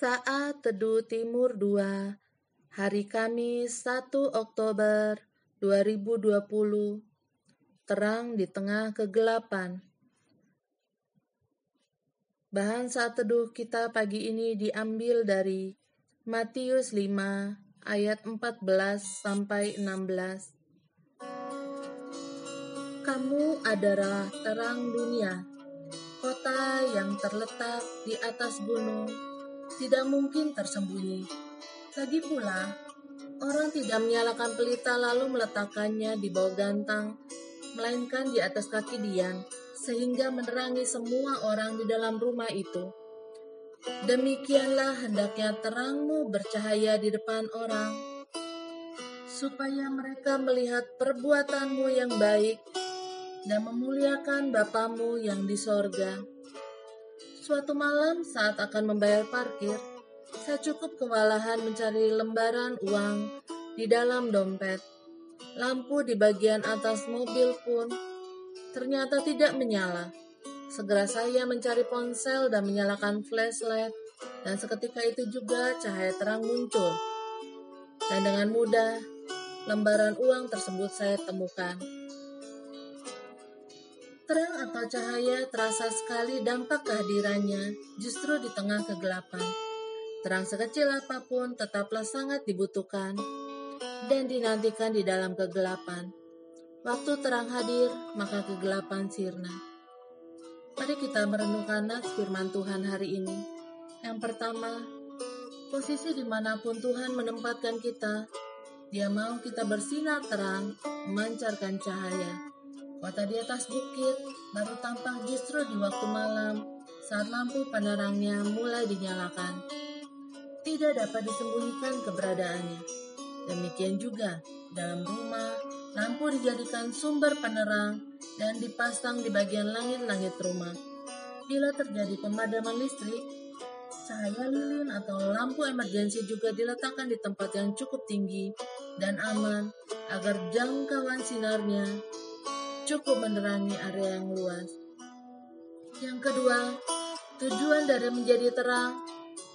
Saat Teduh Timur 2 Hari Kamis 1 Oktober 2020 Terang di tengah kegelapan. Bahan saat teduh kita pagi ini diambil dari Matius 5 ayat 14 sampai 16 Kamu adalah terang dunia kota yang terletak di atas gunung tidak mungkin tersembunyi. Lagi pula, orang tidak menyalakan pelita lalu meletakkannya di bawah gantang, melainkan di atas kaki Dian, sehingga menerangi semua orang di dalam rumah itu. Demikianlah hendaknya terangmu bercahaya di depan orang, supaya mereka melihat perbuatanmu yang baik dan memuliakan Bapamu yang di sorga. Suatu malam saat akan membayar parkir, saya cukup kewalahan mencari lembaran uang di dalam dompet. Lampu di bagian atas mobil pun ternyata tidak menyala. Segera saya mencari ponsel dan menyalakan flashlight, dan seketika itu juga cahaya terang muncul. Dan dengan mudah, lembaran uang tersebut saya temukan. Terang atau cahaya terasa sekali dampak kehadirannya justru di tengah kegelapan. Terang sekecil apa pun tetaplah sangat dibutuhkan dan dinantikan di dalam kegelapan. Waktu terang hadir, maka kegelapan sirna. Mari kita merenungkan nats firman Tuhan hari ini. Yang pertama, posisi di mana pun Tuhan menempatkan kita, dia mau kita bersinar terang, memancarkan cahaya. Kota di atas bukit baru tampak justru di waktu malam saat lampu penerangnya mulai dinyalakan. Tidak dapat disembunyikan keberadaannya. Demikian juga dalam rumah, lampu dijadikan sumber penerang dan dipasang di bagian langit-langit rumah. Bila terjadi pemadaman listrik, cahaya lilin atau lampu emergensi juga diletakkan di tempat yang cukup tinggi dan aman agar jangkauan sinarnya cukup menerangi area yang luas. Yang kedua, tujuan dari menjadi terang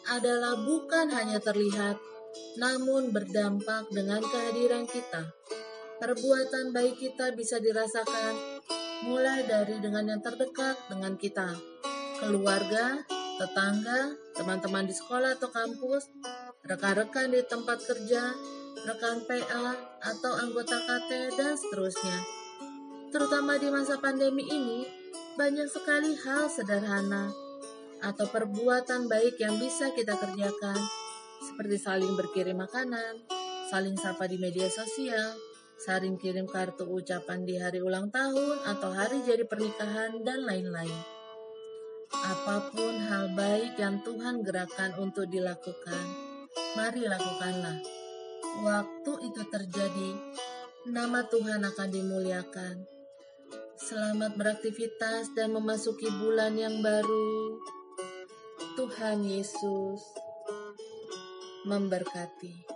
adalah bukan hanya terlihat, namun berdampak dengan kehadiran kita. Perbuatan baik kita bisa dirasakan mulai dari dengan yang terdekat dengan kita, keluarga, tetangga, teman-teman di sekolah atau kampus, rekan-rekan di tempat kerja, rekan PA atau anggota KT, dan seterusnya terutama di masa pandemi ini, banyak sekali hal sederhana atau perbuatan baik yang bisa kita kerjakan, seperti saling berkirim makanan, saling sapa di media sosial, saling kirim kartu ucapan di hari ulang tahun atau hari jadi pernikahan, dan lain-lain. Apa pun hal baik yang Tuhan gerakan untuk dilakukan, mari lakukanlah. Waktu itu terjadi, nama Tuhan akan dimuliakan Selamat beraktivitas dan memasuki bulan yang baru. Tuhan Yesus memberkati.